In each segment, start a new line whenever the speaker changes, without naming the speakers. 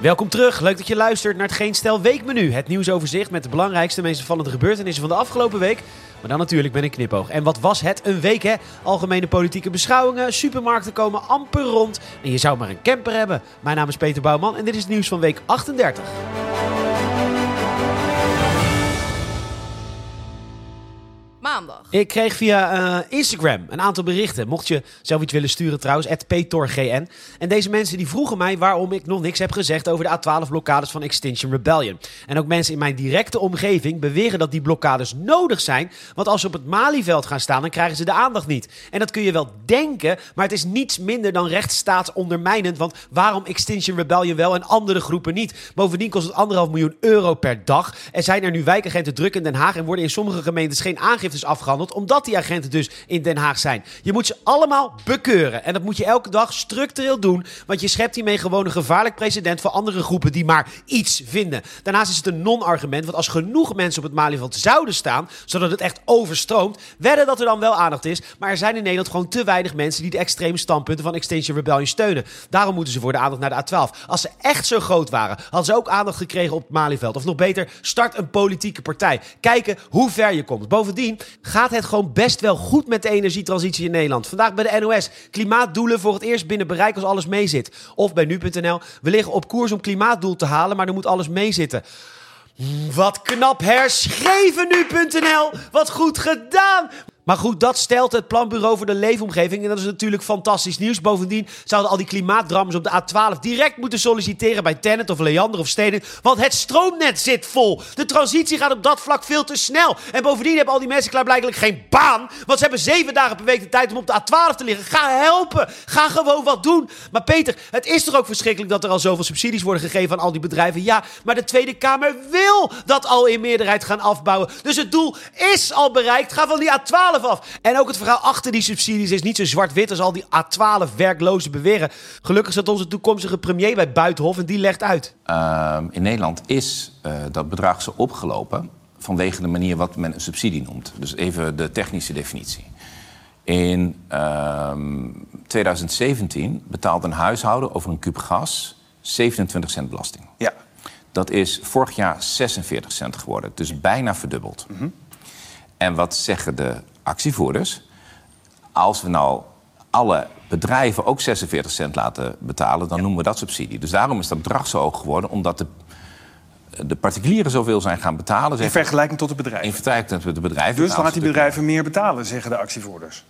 Welkom terug. Leuk dat je luistert naar het Geen Stel Weekmenu. Het nieuwsoverzicht met de belangrijkste, meest opvallende gebeurtenissen van de afgelopen week. Maar dan natuurlijk met een knipoog. En wat was het een week, hè? Algemene politieke beschouwingen, supermarkten komen amper rond. En je zou maar een camper hebben. Mijn naam is Peter Bouwman en dit is het nieuws van week 38. Ik kreeg via eh, Instagram een aantal berichten. Mocht je zelf iets willen sturen trouwens, @petorgn. En deze mensen die vroegen mij waarom ik nog niks heb gezegd over de A12-blokkades van Extinction Rebellion. En ook mensen in mijn directe omgeving beweren dat die blokkades nodig zijn. Want als ze op het Malieveld gaan staan, dan krijgen ze de aandacht niet. En dat kun je wel denken, maar het is niets minder dan rechtsstaatsondermijnend. Want waarom Extinction Rebellion wel en andere groepen niet? Bovendien kost het anderhalf miljoen euro per dag. Er zijn er nu wijkagenten druk in Den Haag en worden in sommige gemeentes geen aangiftes afgehandeld, omdat die agenten dus in Den Haag zijn. Je moet ze allemaal bekeuren. En dat moet je elke dag structureel doen, want je schept hiermee gewoon een gevaarlijk precedent voor andere groepen die maar iets vinden. Daarnaast is het een non-argument, want als genoeg mensen op het Malieveld zouden staan, zodat het echt overstroomt, wedden dat er dan wel aandacht is. Maar er zijn in Nederland gewoon te weinig mensen die de extreme standpunten van Extinction Rebellion steunen. Daarom moeten ze voor de aandacht naar de A12. Als ze echt zo groot waren, hadden ze ook aandacht gekregen op het Malieveld. Of nog beter, start een politieke partij. Kijken hoe ver je komt. Bovendien gaat het gewoon best wel goed met de energietransitie in Nederland. Vandaag bij de NOS. Klimaatdoelen voor het eerst binnen bereik als alles meezit. Of bij nu.nl. We liggen op koers om klimaatdoel te halen, maar er moet alles meezitten. Wat knap herschreven nu.nl. Wat goed gedaan. Maar goed, dat stelt het Planbureau voor de Leefomgeving. En dat is natuurlijk fantastisch nieuws. Bovendien zouden al die klimaatdrammers op de A12 direct moeten solliciteren bij Tennet of Leander of Stedin. Want het stroomnet zit vol. De transitie gaat op dat vlak veel te snel. En bovendien hebben al die mensen klaarblijkelijk geen baan. Want ze hebben zeven dagen per week de tijd om op de A12 te liggen. Ga helpen. Ga gewoon wat doen. Maar Peter, het is toch ook verschrikkelijk dat er al zoveel subsidies worden gegeven aan al die bedrijven? Ja, maar de Tweede Kamer wil dat al in meerderheid gaan afbouwen. Dus het doel is al bereikt. Ga van die A12 af. En ook het verhaal achter die subsidies is niet zo zwart-wit als al die A12 werklozen beweren. Gelukkig zat onze toekomstige premier bij Buitenhof en die legt uit.
Uh, in Nederland is uh, dat bedrag zo opgelopen vanwege de manier wat men een subsidie noemt. Dus even de technische definitie. In uh, 2017 betaalt een huishouden over een kuub gas 27 cent belasting.
Ja.
Dat is vorig jaar 46 cent geworden, dus bijna verdubbeld. Mm -hmm. En wat zeggen de actievoerders? Als we nou alle bedrijven ook 46 cent laten betalen, dan ja. noemen we dat subsidie. Dus daarom is dat bedrag zo hoog geworden, omdat de, de particulieren zoveel zijn gaan betalen.
In vergelijking tot de bedrijven?
In vergelijking tot de bedrijven.
Dus dan laten die bedrijven meer betalen, zeggen de actievoerders.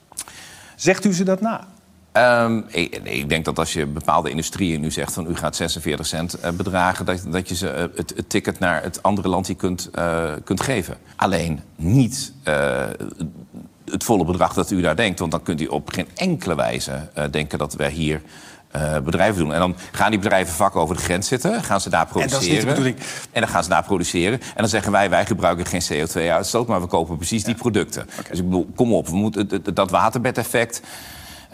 Zegt u ze dat na?
Um, ik, ik, denk dat als je bepaalde industrieën nu zegt van u gaat 46 cent uh, bedragen, dat, dat je ze uh, het, het, ticket naar het andere land die kunt, uh, kunt geven. Alleen niet het volle bedrag dat u daar denkt, want dan kunt u op geen enkele wijze denken dat wij hier uh, bedrijven doen. En dan gaan die bedrijven vak over de grens zitten, gaan ze daar produceren.
En dat is niet de bedoeling.
En dan gaan ze daar produceren. En dan zeggen wij, wij gebruiken geen CO2-uitstoot, maar we kopen precies die producten. Okay. Dus ik bedoel, kom op, we moeten dat waterbedeffect.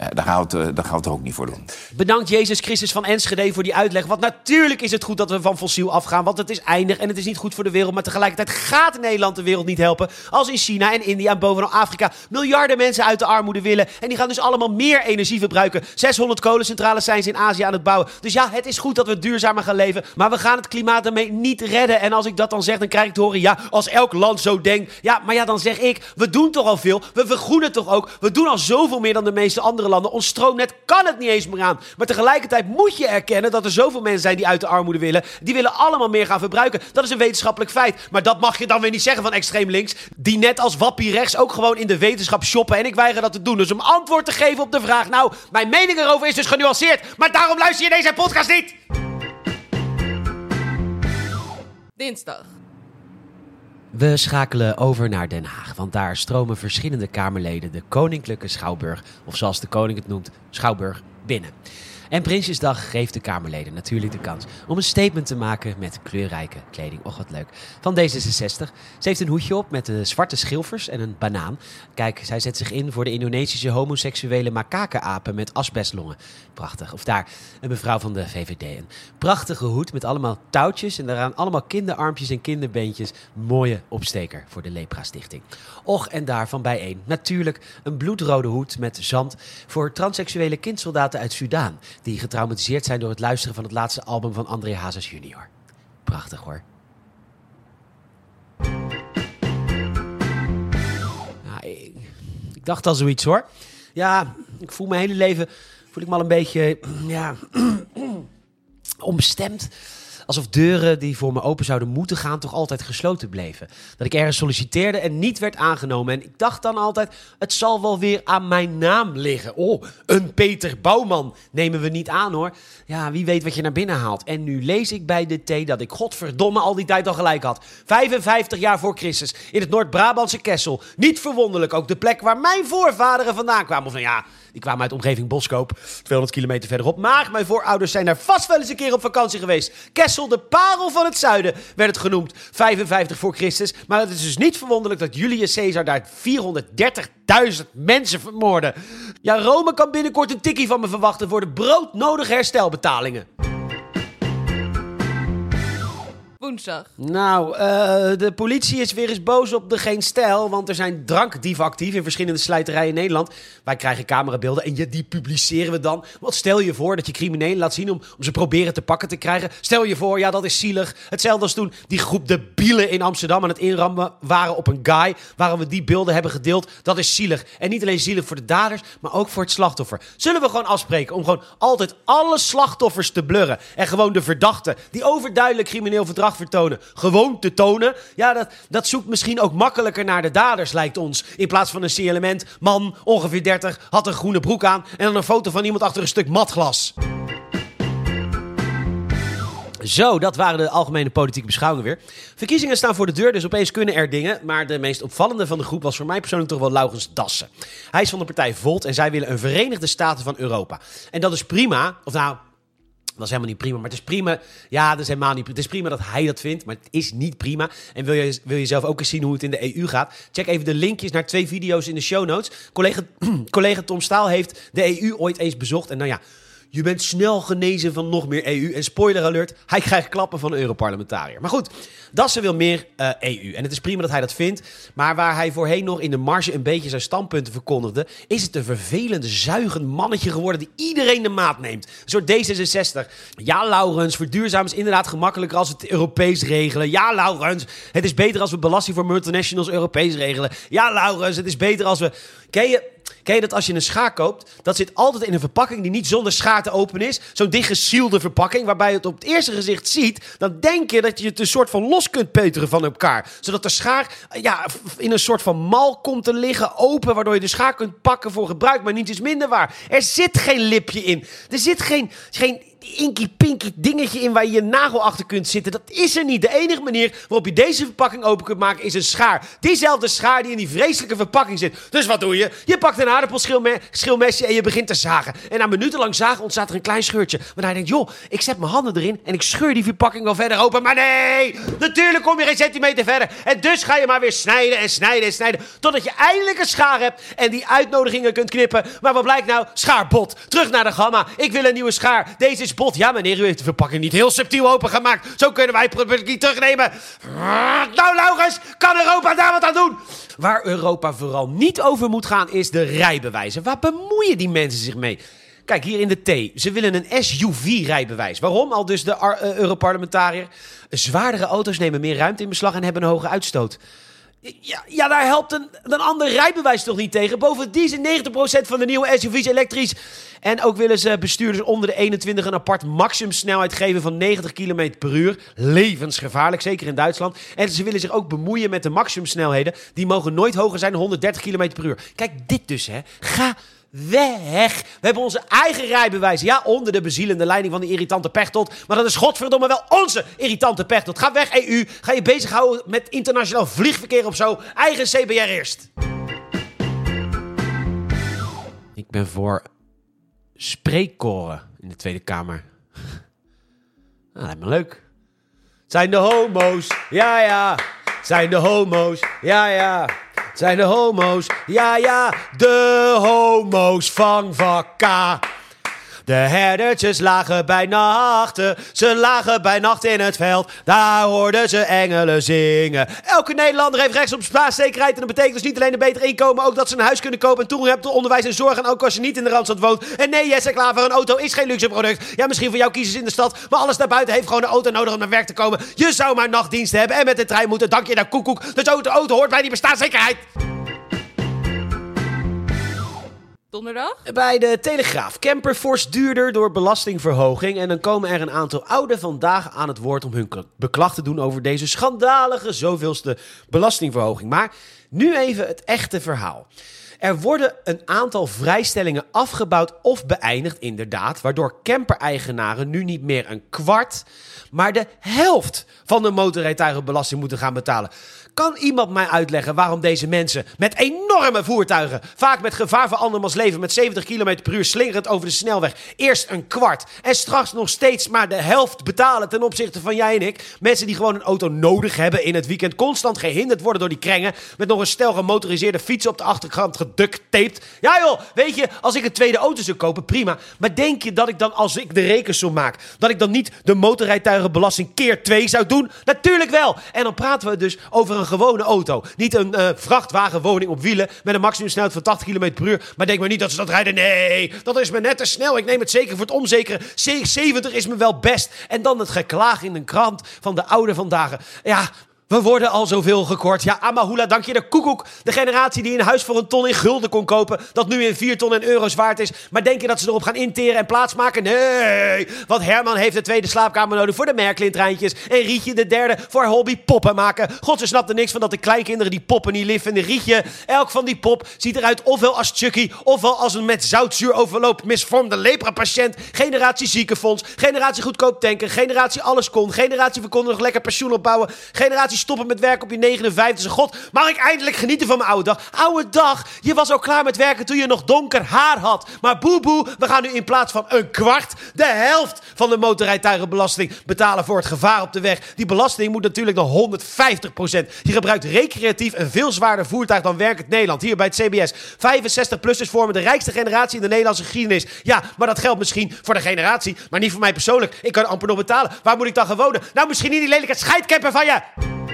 Uh, daar, gaan we het, daar gaan het ook niet voor doen.
Bedankt Jezus Christus van Enschede voor die uitleg. Want natuurlijk is het goed dat we van fossiel afgaan. Want het is eindig en het is niet goed voor de wereld. Maar tegelijkertijd gaat Nederland de wereld niet helpen. Als in China en India en bovenal Afrika miljarden mensen uit de armoede willen. En die gaan dus allemaal meer energie verbruiken. 600 kolencentrales zijn ze in Azië aan het bouwen. Dus ja, het is goed dat we duurzamer gaan leven. Maar we gaan het klimaat daarmee niet redden. En als ik dat dan zeg, dan krijg ik te horen... Ja, als elk land zo denkt. Ja, maar ja, dan zeg ik... We doen toch al veel. We vergroenen toch ook. We doen al zoveel meer dan de meeste andere landen. Ons stroomnet kan het niet eens meer aan. Maar tegelijkertijd moet je erkennen dat er zoveel mensen zijn die uit de armoede willen. Die willen allemaal meer gaan verbruiken. Dat is een wetenschappelijk feit. Maar dat mag je dan weer niet zeggen van extreem links. Die net als wappie rechts ook gewoon in de wetenschap shoppen. En ik weiger dat te doen. Dus om antwoord te geven op de vraag. Nou, mijn mening erover is dus genuanceerd. Maar daarom luister je deze podcast niet.
Dinsdag.
We schakelen over naar Den Haag, want daar stromen verschillende Kamerleden de Koninklijke Schouwburg, of zoals de koning het noemt, Schouwburg, binnen. En Prinsjesdag geeft de Kamerleden natuurlijk de kans om een statement te maken met kleurrijke kleding. Och, wat leuk. Van D66. Ze heeft een hoedje op met de zwarte schilfers en een banaan. Kijk, zij zet zich in voor de Indonesische homoseksuele makakenapen met asbestlongen. Prachtig. Of daar, een mevrouw van de VVD. Een prachtige hoed met allemaal touwtjes en daaraan allemaal kinderarmpjes en kinderbeentjes. Mooie opsteker voor de Lepra Stichting. Och, en daarvan bijeen. Natuurlijk een bloedrode hoed met zand voor transseksuele kindsoldaten uit Sudaan. Die getraumatiseerd zijn door het luisteren van het laatste album van André Hazes junior. Prachtig hoor. Ik, ik dacht al zoiets hoor. Ja, ik voel mijn hele leven voel ik me al een beetje ja, onbestemd. Alsof deuren die voor me open zouden moeten gaan, toch altijd gesloten bleven. Dat ik ergens solliciteerde en niet werd aangenomen. En ik dacht dan altijd, het zal wel weer aan mijn naam liggen. Oh, een Peter Bouwman nemen we niet aan hoor. Ja, wie weet wat je naar binnen haalt. En nu lees ik bij de thee dat ik godverdomme al die tijd al gelijk had. 55 jaar voor Christus, in het Noord-Brabantse Kessel. Niet verwonderlijk, ook de plek waar mijn voorvaderen vandaan kwamen. Of nou ja, die kwamen uit de omgeving Boskoop, 200 kilometer verderop. Maar mijn voorouders zijn daar vast wel eens een keer op vakantie geweest. Kessel, de parel van het zuiden, werd het genoemd. 55 voor Christus. Maar het is dus niet verwonderlijk dat Julius Caesar daar 430.000 mensen vermoordde. Ja, Rome kan binnenkort een tikkie van me verwachten voor de broodnodige herstelbetalingen. Nou, eh, de politie is weer eens boos op de Geen Stijl. Want er zijn drankdieven actief in verschillende slijterijen in Nederland. Wij krijgen camerabeelden en die publiceren we dan. Want stel je voor dat je criminelen laat zien om, om ze proberen te pakken te krijgen. Stel je voor, ja, dat is zielig. Hetzelfde als toen die groep de bielen in Amsterdam aan het inrammen waren op een guy. Waarom we die beelden hebben gedeeld. Dat is zielig. En niet alleen zielig voor de daders, maar ook voor het slachtoffer. Zullen we gewoon afspreken om gewoon altijd alle slachtoffers te blurren. En gewoon de verdachten die overduidelijk crimineel verdrag vertonen, gewoon te tonen. Ja, dat, dat zoekt misschien ook makkelijker naar de daders, lijkt ons. In plaats van een C-element, man, ongeveer 30, had een groene broek aan en dan een foto van iemand achter een stuk matglas. Zo, dat waren de algemene politieke beschouwingen weer. Verkiezingen staan voor de deur, dus opeens kunnen er dingen. Maar de meest opvallende van de groep was voor mij persoonlijk toch wel Laurens Dassen. Hij is van de partij Volt en zij willen een Verenigde Staten van Europa. En dat is prima. Of nou, dat is helemaal niet prima, maar het is prima. Ja, dat is helemaal niet. Het is prima dat hij dat vindt, maar het is niet prima. En wil je, wil je zelf ook eens zien hoe het in de EU gaat? Check even de linkjes naar twee video's in de show notes. Collega, collega Tom Staal heeft de EU ooit eens bezocht. En nou ja, je bent snel genezen van nog meer EU. En spoiler alert, hij krijgt klappen van een Europarlementariër. Maar goed, Dassen wil meer EU. En het is prima dat hij dat vindt. Maar waar hij voorheen nog in de marge een beetje zijn standpunten verkondigde... is het een vervelende, zuigend mannetje geworden die iedereen de maat neemt. Een soort D66. Ja, Laurens, verduurzaam is inderdaad gemakkelijker als we het Europees regelen. Ja, Laurens, het is beter als we belasting voor multinationals Europees regelen. Ja, Laurens, het is beter als we... Ken je... Dat als je een schaar koopt? Dat zit altijd in een verpakking die niet zonder schaar te openen is. Zo'n dichtgesielde verpakking, waarbij je het op het eerste gezicht ziet. Dan denk je dat je het een soort van los kunt peuteren van elkaar. Zodat de schaar ja, in een soort van mal komt te liggen, open. Waardoor je de schaar kunt pakken voor gebruik, maar niet is minder waar. Er zit geen lipje in. Er zit geen, geen inky pinky dingetje in waar je je nagel achter kunt zitten. Dat is er niet. De enige manier waarop je deze verpakking open kunt maken is een schaar. Diezelfde schaar die in die vreselijke verpakking zit. Dus wat doe je? Je pakt een aardappelschilmesje en je begint te zagen. En na minutenlang zagen ontstaat er een klein scheurtje. Maar hij denkt, joh, ik zet mijn handen erin en ik scheur die verpakking wel verder open. Maar nee, natuurlijk kom je geen centimeter verder. En dus ga je maar weer snijden en snijden en snijden. Totdat je eindelijk een schaar hebt en die uitnodigingen kunt knippen. Maar wat blijkt nou? Schaarbot. Terug naar de gamma. Ik wil een nieuwe schaar. Deze is bot. Ja, meneer, u heeft de verpakking niet heel subtiel opengemaakt. Zo kunnen wij het niet terugnemen. Nou, Laurens, kan Europa daar wat aan doen? Waar Europa vooral niet over moet gaan, is de rijbewijzen. Waar bemoeien die mensen zich mee? Kijk, hier in de T. Ze willen een SUV-rijbewijs. Waarom? Al dus de uh, Europarlementariër. Zwaardere auto's nemen meer ruimte in beslag en hebben een hoge uitstoot. Ja, ja, daar helpt een, een ander rijbewijs toch niet tegen. Bovendien zijn 90% van de nieuwe SUV's elektrisch. En ook willen ze bestuurders onder de 21 een apart maximumsnelheid geven van 90 km per uur. Levensgevaarlijk, zeker in Duitsland. En ze willen zich ook bemoeien met de maximumsnelheden. Die mogen nooit hoger zijn dan 130 km per uur. Kijk, dit dus, hè. Ga weg. We hebben onze eigen rijbewijzen. Ja, onder de bezielende leiding van die irritante Pechtold. Maar dat is godverdomme wel onze irritante Pechtold. Ga weg, EU. Ga je bezighouden met internationaal vliegverkeer of zo. Eigen CBR eerst. Ik ben voor spreekkoren in de Tweede Kamer. Nou, lijkt me leuk. Zijn de homo's? Ja, ja. Zijn de homo's? Ja, ja. Zijn de homo's? Ja, ja. De homo's van Vakka. De herdertjes lagen bij nachten, ze lagen bij nacht in het veld. Daar hoorden ze engelen zingen. Elke Nederlander heeft recht op staatszekerheid. En dat betekent dus niet alleen een beter inkomen, ook dat ze een huis kunnen kopen en toegang hebben tot onderwijs en zorg. En ook als je niet in de Randstad woont. En nee, Jesse Klaver, een auto is geen luxe product. Ja, misschien voor jouw kiezers in de stad, maar alles daarbuiten heeft gewoon een auto nodig om naar werk te komen. Je zou maar nachtdiensten hebben en met de trein moeten. Dank je naar koekoek. Dus auto, auto hoort bij die bestaanszekerheid.
Donderdag?
Bij de Telegraaf. Camper fors duurder door belastingverhoging. En dan komen er een aantal ouden vandaag aan het woord om hun beklag te doen over deze schandalige zoveelste belastingverhoging. Maar nu even het echte verhaal. Er worden een aantal vrijstellingen afgebouwd of beëindigd, inderdaad, waardoor camper-eigenaren nu niet meer een kwart, maar de helft van de motorrijtuigenbelasting moeten gaan betalen. Kan iemand mij uitleggen waarom deze mensen met enorme voertuigen, vaak met gevaar voor andermans leven, met 70 km per uur slingerend over de snelweg, eerst een kwart en straks nog steeds maar de helft betalen ten opzichte van jij en ik? Mensen die gewoon een auto nodig hebben in het weekend, constant gehinderd worden door die krengen, met nog een stel gemotoriseerde fietsen op de achterkant geduct Ja joh, weet je, als ik een tweede auto zou kopen, prima. Maar denk je dat ik dan, als ik de rekensom maak, dat ik dan niet de motorrijtuigenbelasting keer 2 zou doen? Natuurlijk wel. En dan praten we dus over een gewone auto. Niet een uh, vrachtwagenwoning op wielen met een maximumsnelheid van 80 km per uur. Maar denk maar niet dat ze dat rijden. Nee, dat is me net te snel. Ik neem het zeker voor het omzekere. 70 is me wel best. En dan het geklaag in een krant van de oude vandaag. Ja, we worden al zoveel gekort. Ja, Amahula, dank je de koekoek. De generatie die een huis voor een ton in gulden kon kopen, dat nu in 4 ton en euro's waard is. Maar denk je dat ze erop gaan interen en plaatsmaken? Nee, want Herman heeft de tweede slaapkamer nodig voor de Merklin-treintjes. En Rietje de derde voor hobby poppen maken. God, ze snapt er niks van dat de kleinkinderen die poppen niet lief vinden. Rietje, elk van die pop ziet eruit ofwel als Chucky, ofwel als een met zoutzuur overloop misvormde lepra-patiënt. Generatie ziekenfonds, generatie goedkoop tanken, generatie alles kon, generatie nog lekker pensioen opbouwen, generatie stoppen met werken op je 59 God, mag ik eindelijk genieten van mijn oude dag? Oude dag, je was al klaar met werken toen je nog donker haar had. Maar boe boe, we gaan nu in plaats van een kwart, de helft van de motorrijtuigenbelasting betalen voor het gevaar op de weg. Die belasting moet natuurlijk naar 150% Je gebruikt recreatief een veel zwaarder voertuig dan werkend Nederland. Hier bij het CBS. 65-plussers vormen de rijkste generatie in de Nederlandse geschiedenis. Ja, maar dat geldt misschien voor de generatie, maar niet voor mij persoonlijk. Ik kan amper nog betalen. Waar moet ik dan gaan wonen? Nou, misschien in die lelijke scheidkemper van je.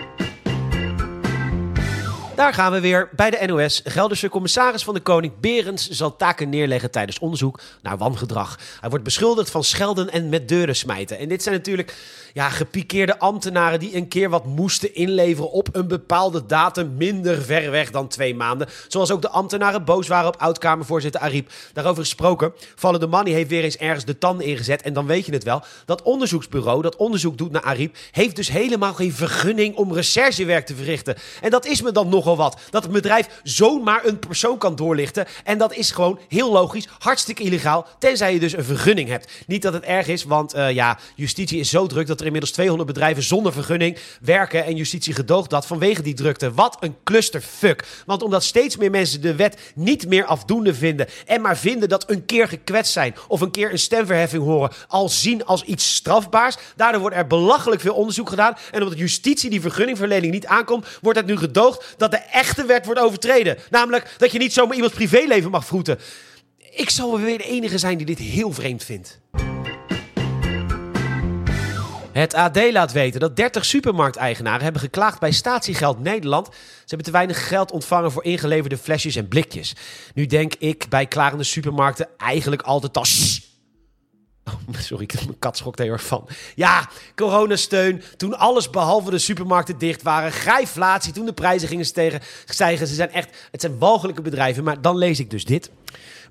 Daar gaan we weer bij de NOS. Gelderse commissaris van de Koning Berends zal taken neerleggen tijdens onderzoek naar wangedrag. Hij wordt beschuldigd van schelden en met deuren smijten. En dit zijn natuurlijk ja, gepikeerde ambtenaren die een keer wat moesten inleveren op een bepaalde datum minder ver weg dan twee maanden. Zoals ook de ambtenaren boos waren op oud-Kamervoorzitter Ariep. Daarover gesproken, Vallen de Money heeft weer eens ergens de tanden ingezet. En dan weet je het wel. Dat onderzoeksbureau dat onderzoek doet naar Ariep heeft dus helemaal geen vergunning om recherchewerk te verrichten. En dat is me dan wat. Dat het bedrijf zomaar een persoon kan doorlichten. En dat is gewoon heel logisch, hartstikke illegaal. Tenzij je dus een vergunning hebt. Niet dat het erg is, want uh, ja, justitie is zo druk dat er inmiddels 200 bedrijven zonder vergunning werken. En justitie gedoogt dat vanwege die drukte. Wat een clusterfuck. Want omdat steeds meer mensen de wet niet meer afdoende vinden. En maar vinden dat een keer gekwetst zijn. Of een keer een stemverheffing horen. Al zien als iets strafbaars. Daardoor wordt er belachelijk veel onderzoek gedaan. En omdat justitie die vergunningverlening niet aankomt. Wordt het nu gedoogd dat de echte wet wordt overtreden. Namelijk dat je niet zomaar iemands privéleven mag vroeten. Ik zal weer de enige zijn die dit heel vreemd vindt. Het AD laat weten dat 30 supermarkteigenaren hebben geklaagd bij Statiegeld Nederland. Ze hebben te weinig geld ontvangen voor ingeleverde flesjes en blikjes. Nu denk ik bij klagende supermarkten eigenlijk altijd als... Oh, sorry, mijn kat schrok er heel erg van. Ja, coronasteun. Toen alles behalve de supermarkten dicht waren. Grijflatie, toen de prijzen gingen stijgen. Ze zijn echt, het zijn walgelijke bedrijven. Maar dan lees ik dus dit.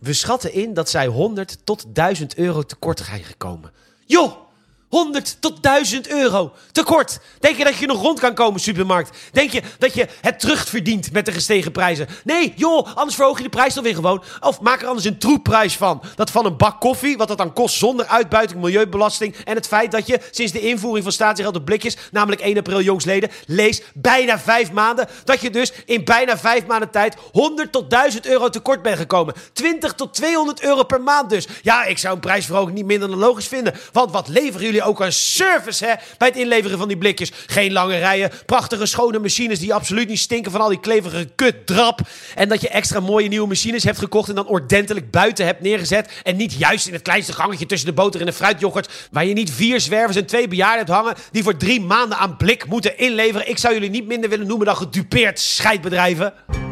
We schatten in dat zij 100 tot 1000 euro tekort zijn gekomen. Joh! 100 tot 1000 euro tekort. Denk je dat je nog rond kan komen, supermarkt? Denk je dat je het terugverdient met de gestegen prijzen? Nee, joh, anders verhoog je de prijs dan weer gewoon. Of maak er anders een troepprijs van. Dat van een bak koffie, wat dat dan kost zonder uitbuiting, milieubelasting. En het feit dat je sinds de invoering van statiegeld op blikjes, namelijk 1 april jongsleden, lees bijna vijf maanden. Dat je dus in bijna vijf maanden tijd 100 tot 1000 euro tekort bent gekomen. 20 tot 200 euro per maand dus. Ja, ik zou een prijsverhoging niet minder dan logisch vinden. Want wat leveren jullie ook een service hè, bij het inleveren van die blikjes. Geen lange rijen, prachtige schone machines die absoluut niet stinken van al die kleverige kutdrap. En dat je extra mooie nieuwe machines hebt gekocht en dan ordentelijk buiten hebt neergezet. En niet juist in het kleinste gangetje tussen de boter en de fruityoghurt. Waar je niet vier zwervers en twee bejaarden hebt hangen die voor drie maanden aan blik moeten inleveren. Ik zou jullie niet minder willen noemen dan gedupeerd scheidbedrijven.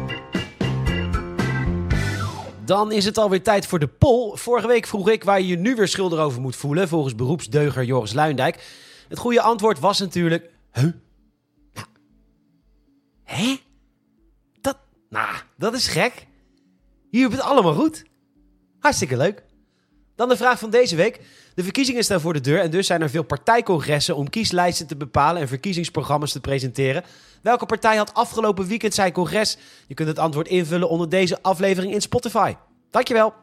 Dan is het alweer tijd voor de poll. Vorige week vroeg ik waar je je nu weer schuldig over moet voelen, volgens beroepsdeuger Joris Luindijk. Het goede antwoord was natuurlijk... Huh? Nou. Hè? Dat... Nou, dat is gek. Hier heb het allemaal goed. Hartstikke leuk. Dan de vraag van deze week. De verkiezingen staan voor de deur en dus zijn er veel partijcongressen om kieslijsten te bepalen en verkiezingsprogramma's te presenteren. Welke partij had afgelopen weekend zijn congres? Je kunt het antwoord invullen onder deze aflevering in Spotify. Dankjewel.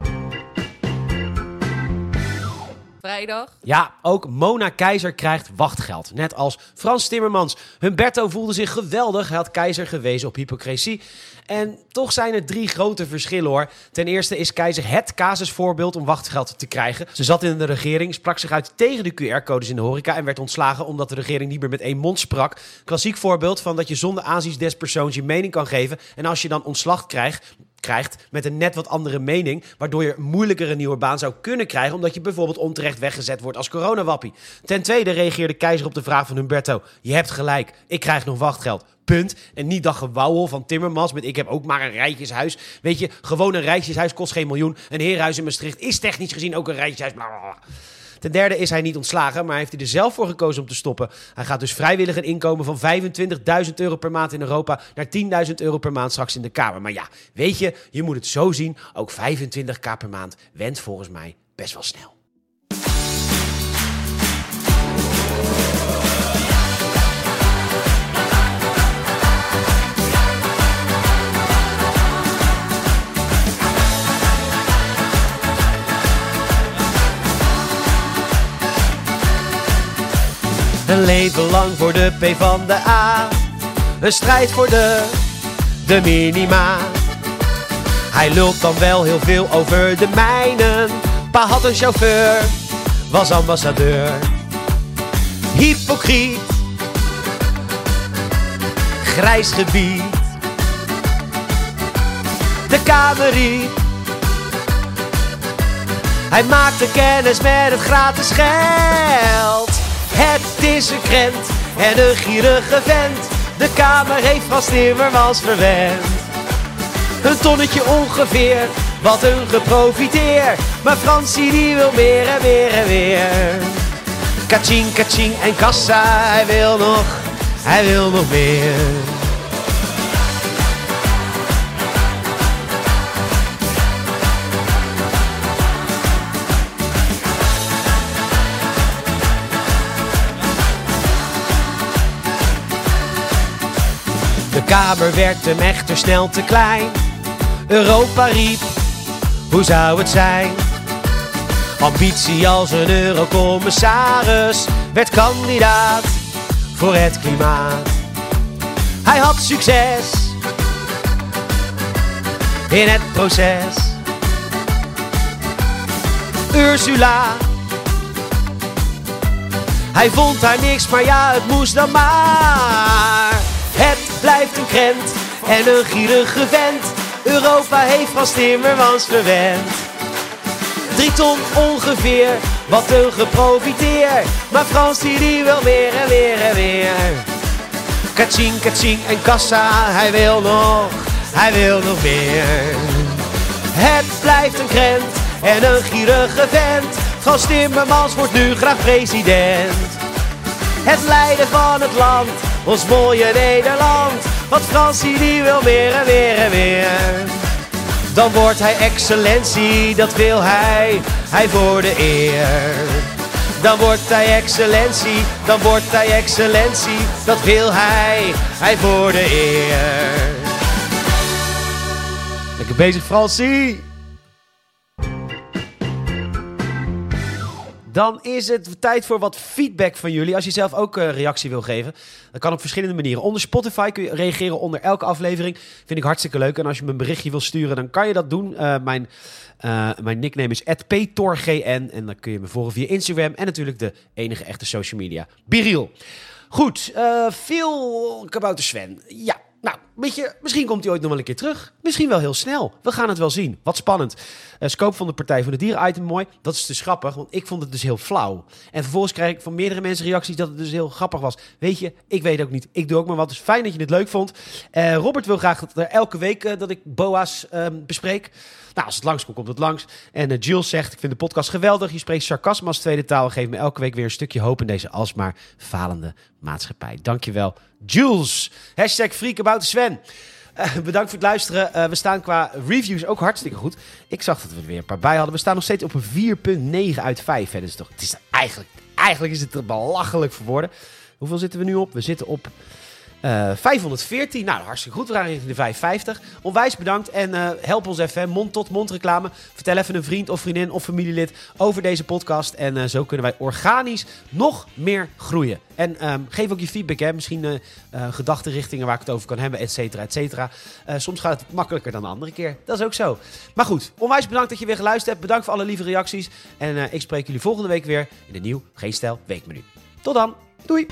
Vrijdag.
Ja, ook Mona Keizer krijgt wachtgeld. Net als Frans Timmermans. Humberto voelde zich geweldig. Hij had Keizer gewezen op hypocrisie. En toch zijn er drie grote verschillen hoor. Ten eerste is Keizer het casusvoorbeeld om wachtgeld te krijgen. Ze zat in de regering, sprak zich uit tegen de QR-codes in de horeca en werd ontslagen omdat de regering niet meer met één mond sprak. Klassiek voorbeeld van dat je zonder aanzien des persoons je mening kan geven. En als je dan ontslag krijgt, krijgt met een net wat andere mening, waardoor je moeilijker een nieuwe baan zou kunnen krijgen, omdat je bijvoorbeeld onterecht weggezet wordt als coronawappie. Ten tweede reageerde Keizer op de vraag van Humberto: Je hebt gelijk, ik krijg nog wachtgeld. Punt. En niet dat gewauwel van Timmermans met ik heb ook maar een rijtjeshuis. Weet je, gewoon een rijtjeshuis kost geen miljoen. Een heerhuis in Maastricht is technisch gezien ook een rijtjeshuis. Ten derde is hij niet ontslagen, maar heeft hij er zelf voor gekozen om te stoppen. Hij gaat dus vrijwillig een inkomen van 25.000 euro per maand in Europa naar 10.000 euro per maand straks in de Kamer. Maar ja, weet je, je moet het zo zien. Ook 25k per maand went volgens mij best wel snel. Een leven lang voor de P van de A. Een strijd voor de, de minima. Hij lult dan wel heel veel over de mijnen. Pa had een chauffeur, was ambassadeur. Hypocriet, grijs gebied. De kamerie. Hij maakte kennis met het gratis geld. Is een krent en een gierige vent. De kamer heeft Frans Timmermans verwend. Een tonnetje ongeveer, wat een geprofiteer. Maar Fransie die wil meer en meer en meer. Kaching, kaching en kassa, hij wil nog, hij wil nog meer. Kamer werd hem echter snel te klein. Europa riep, hoe zou het zijn? Ambitie als een eurocommissaris werd kandidaat voor het klimaat. Hij had succes in het proces. Ursula, hij vond haar niks, maar ja, het moest dan maar. Het blijft een krent en een gierige vent. Europa heeft Frans Timmermans verwend. Drie ton ongeveer, wat een geprofiteer. Maar Frans die, wil meer en meer en meer. Kaching, kaching en kassa, hij wil nog, hij wil nog meer. Het blijft een krent en een gierige vent. Frans Timmermans wordt nu graag president. Het leiden van het land, ons mooie Nederland. Want Fransie die wil meer en meer en meer. Dan wordt hij excellentie, dat wil hij, hij voor de eer. Dan wordt hij excellentie, dan wordt hij excellentie, dat wil hij, hij voor de eer. Lekker bezig Fransie! Dan is het tijd voor wat feedback van jullie. Als je zelf ook uh, reactie wil geven, dat kan op verschillende manieren. Onder Spotify kun je reageren onder elke aflevering. Vind ik hartstikke leuk. En als je me een berichtje wil sturen, dan kan je dat doen. Uh, mijn, uh, mijn nickname is @ptorgn en dan kun je me volgen via Instagram en natuurlijk de enige echte social media, Biriel. Goed, veel kabouter Sven. Ja, nou, weet je, misschien komt hij ooit nog wel een keer terug. Misschien wel heel snel. We gaan het wel zien. Wat spannend. Uh, scope van de Partij van de Dieren item mooi. Dat is dus grappig, want ik vond het dus heel flauw. En vervolgens krijg ik van meerdere mensen reacties dat het dus heel grappig was. Weet je, ik weet ook niet. Ik doe ook maar wat. Dus fijn dat je het leuk vond. Uh, Robert wil graag dat er elke week uh, dat ik BOA's um, bespreek. Nou, als het langskomt, komt het langs. En Jules zegt, ik vind de podcast geweldig. Je spreekt sarcasme als tweede taal. Geef me elke week weer een stukje hoop in deze alsmaar falende maatschappij. Dankjewel, Jules. Hashtag Freak about. Uh, bedankt voor het luisteren. Uh, we staan qua reviews ook hartstikke goed. Ik zag dat we er weer een paar bij hadden. We staan nog steeds op een 4,9 uit 5. Hè. Dus toch, het is eigenlijk, eigenlijk is het er belachelijk voor woorden. Hoeveel zitten we nu op? We zitten op uh, 514. Nou, hartstikke goed. We gaan richting de 550. Onwijs bedankt en uh, help ons even. Mond-tot-mond reclame. Vertel even een vriend of vriendin of familielid over deze podcast. En uh, zo kunnen wij organisch nog meer groeien. En um, geef ook je feedback. Hè. Misschien gedachtenrichtingen waar ik het over kan hebben, et cetera, et cetera. soms gaat het makkelijker dan de andere keer. Dat is ook zo. Maar goed, onwijs bedankt dat je weer geluisterd hebt. Bedankt voor alle lieve reacties. En ik spreek jullie volgende week weer in de nieuw Geen Stijl Weekmenu. Tot dan. Doei.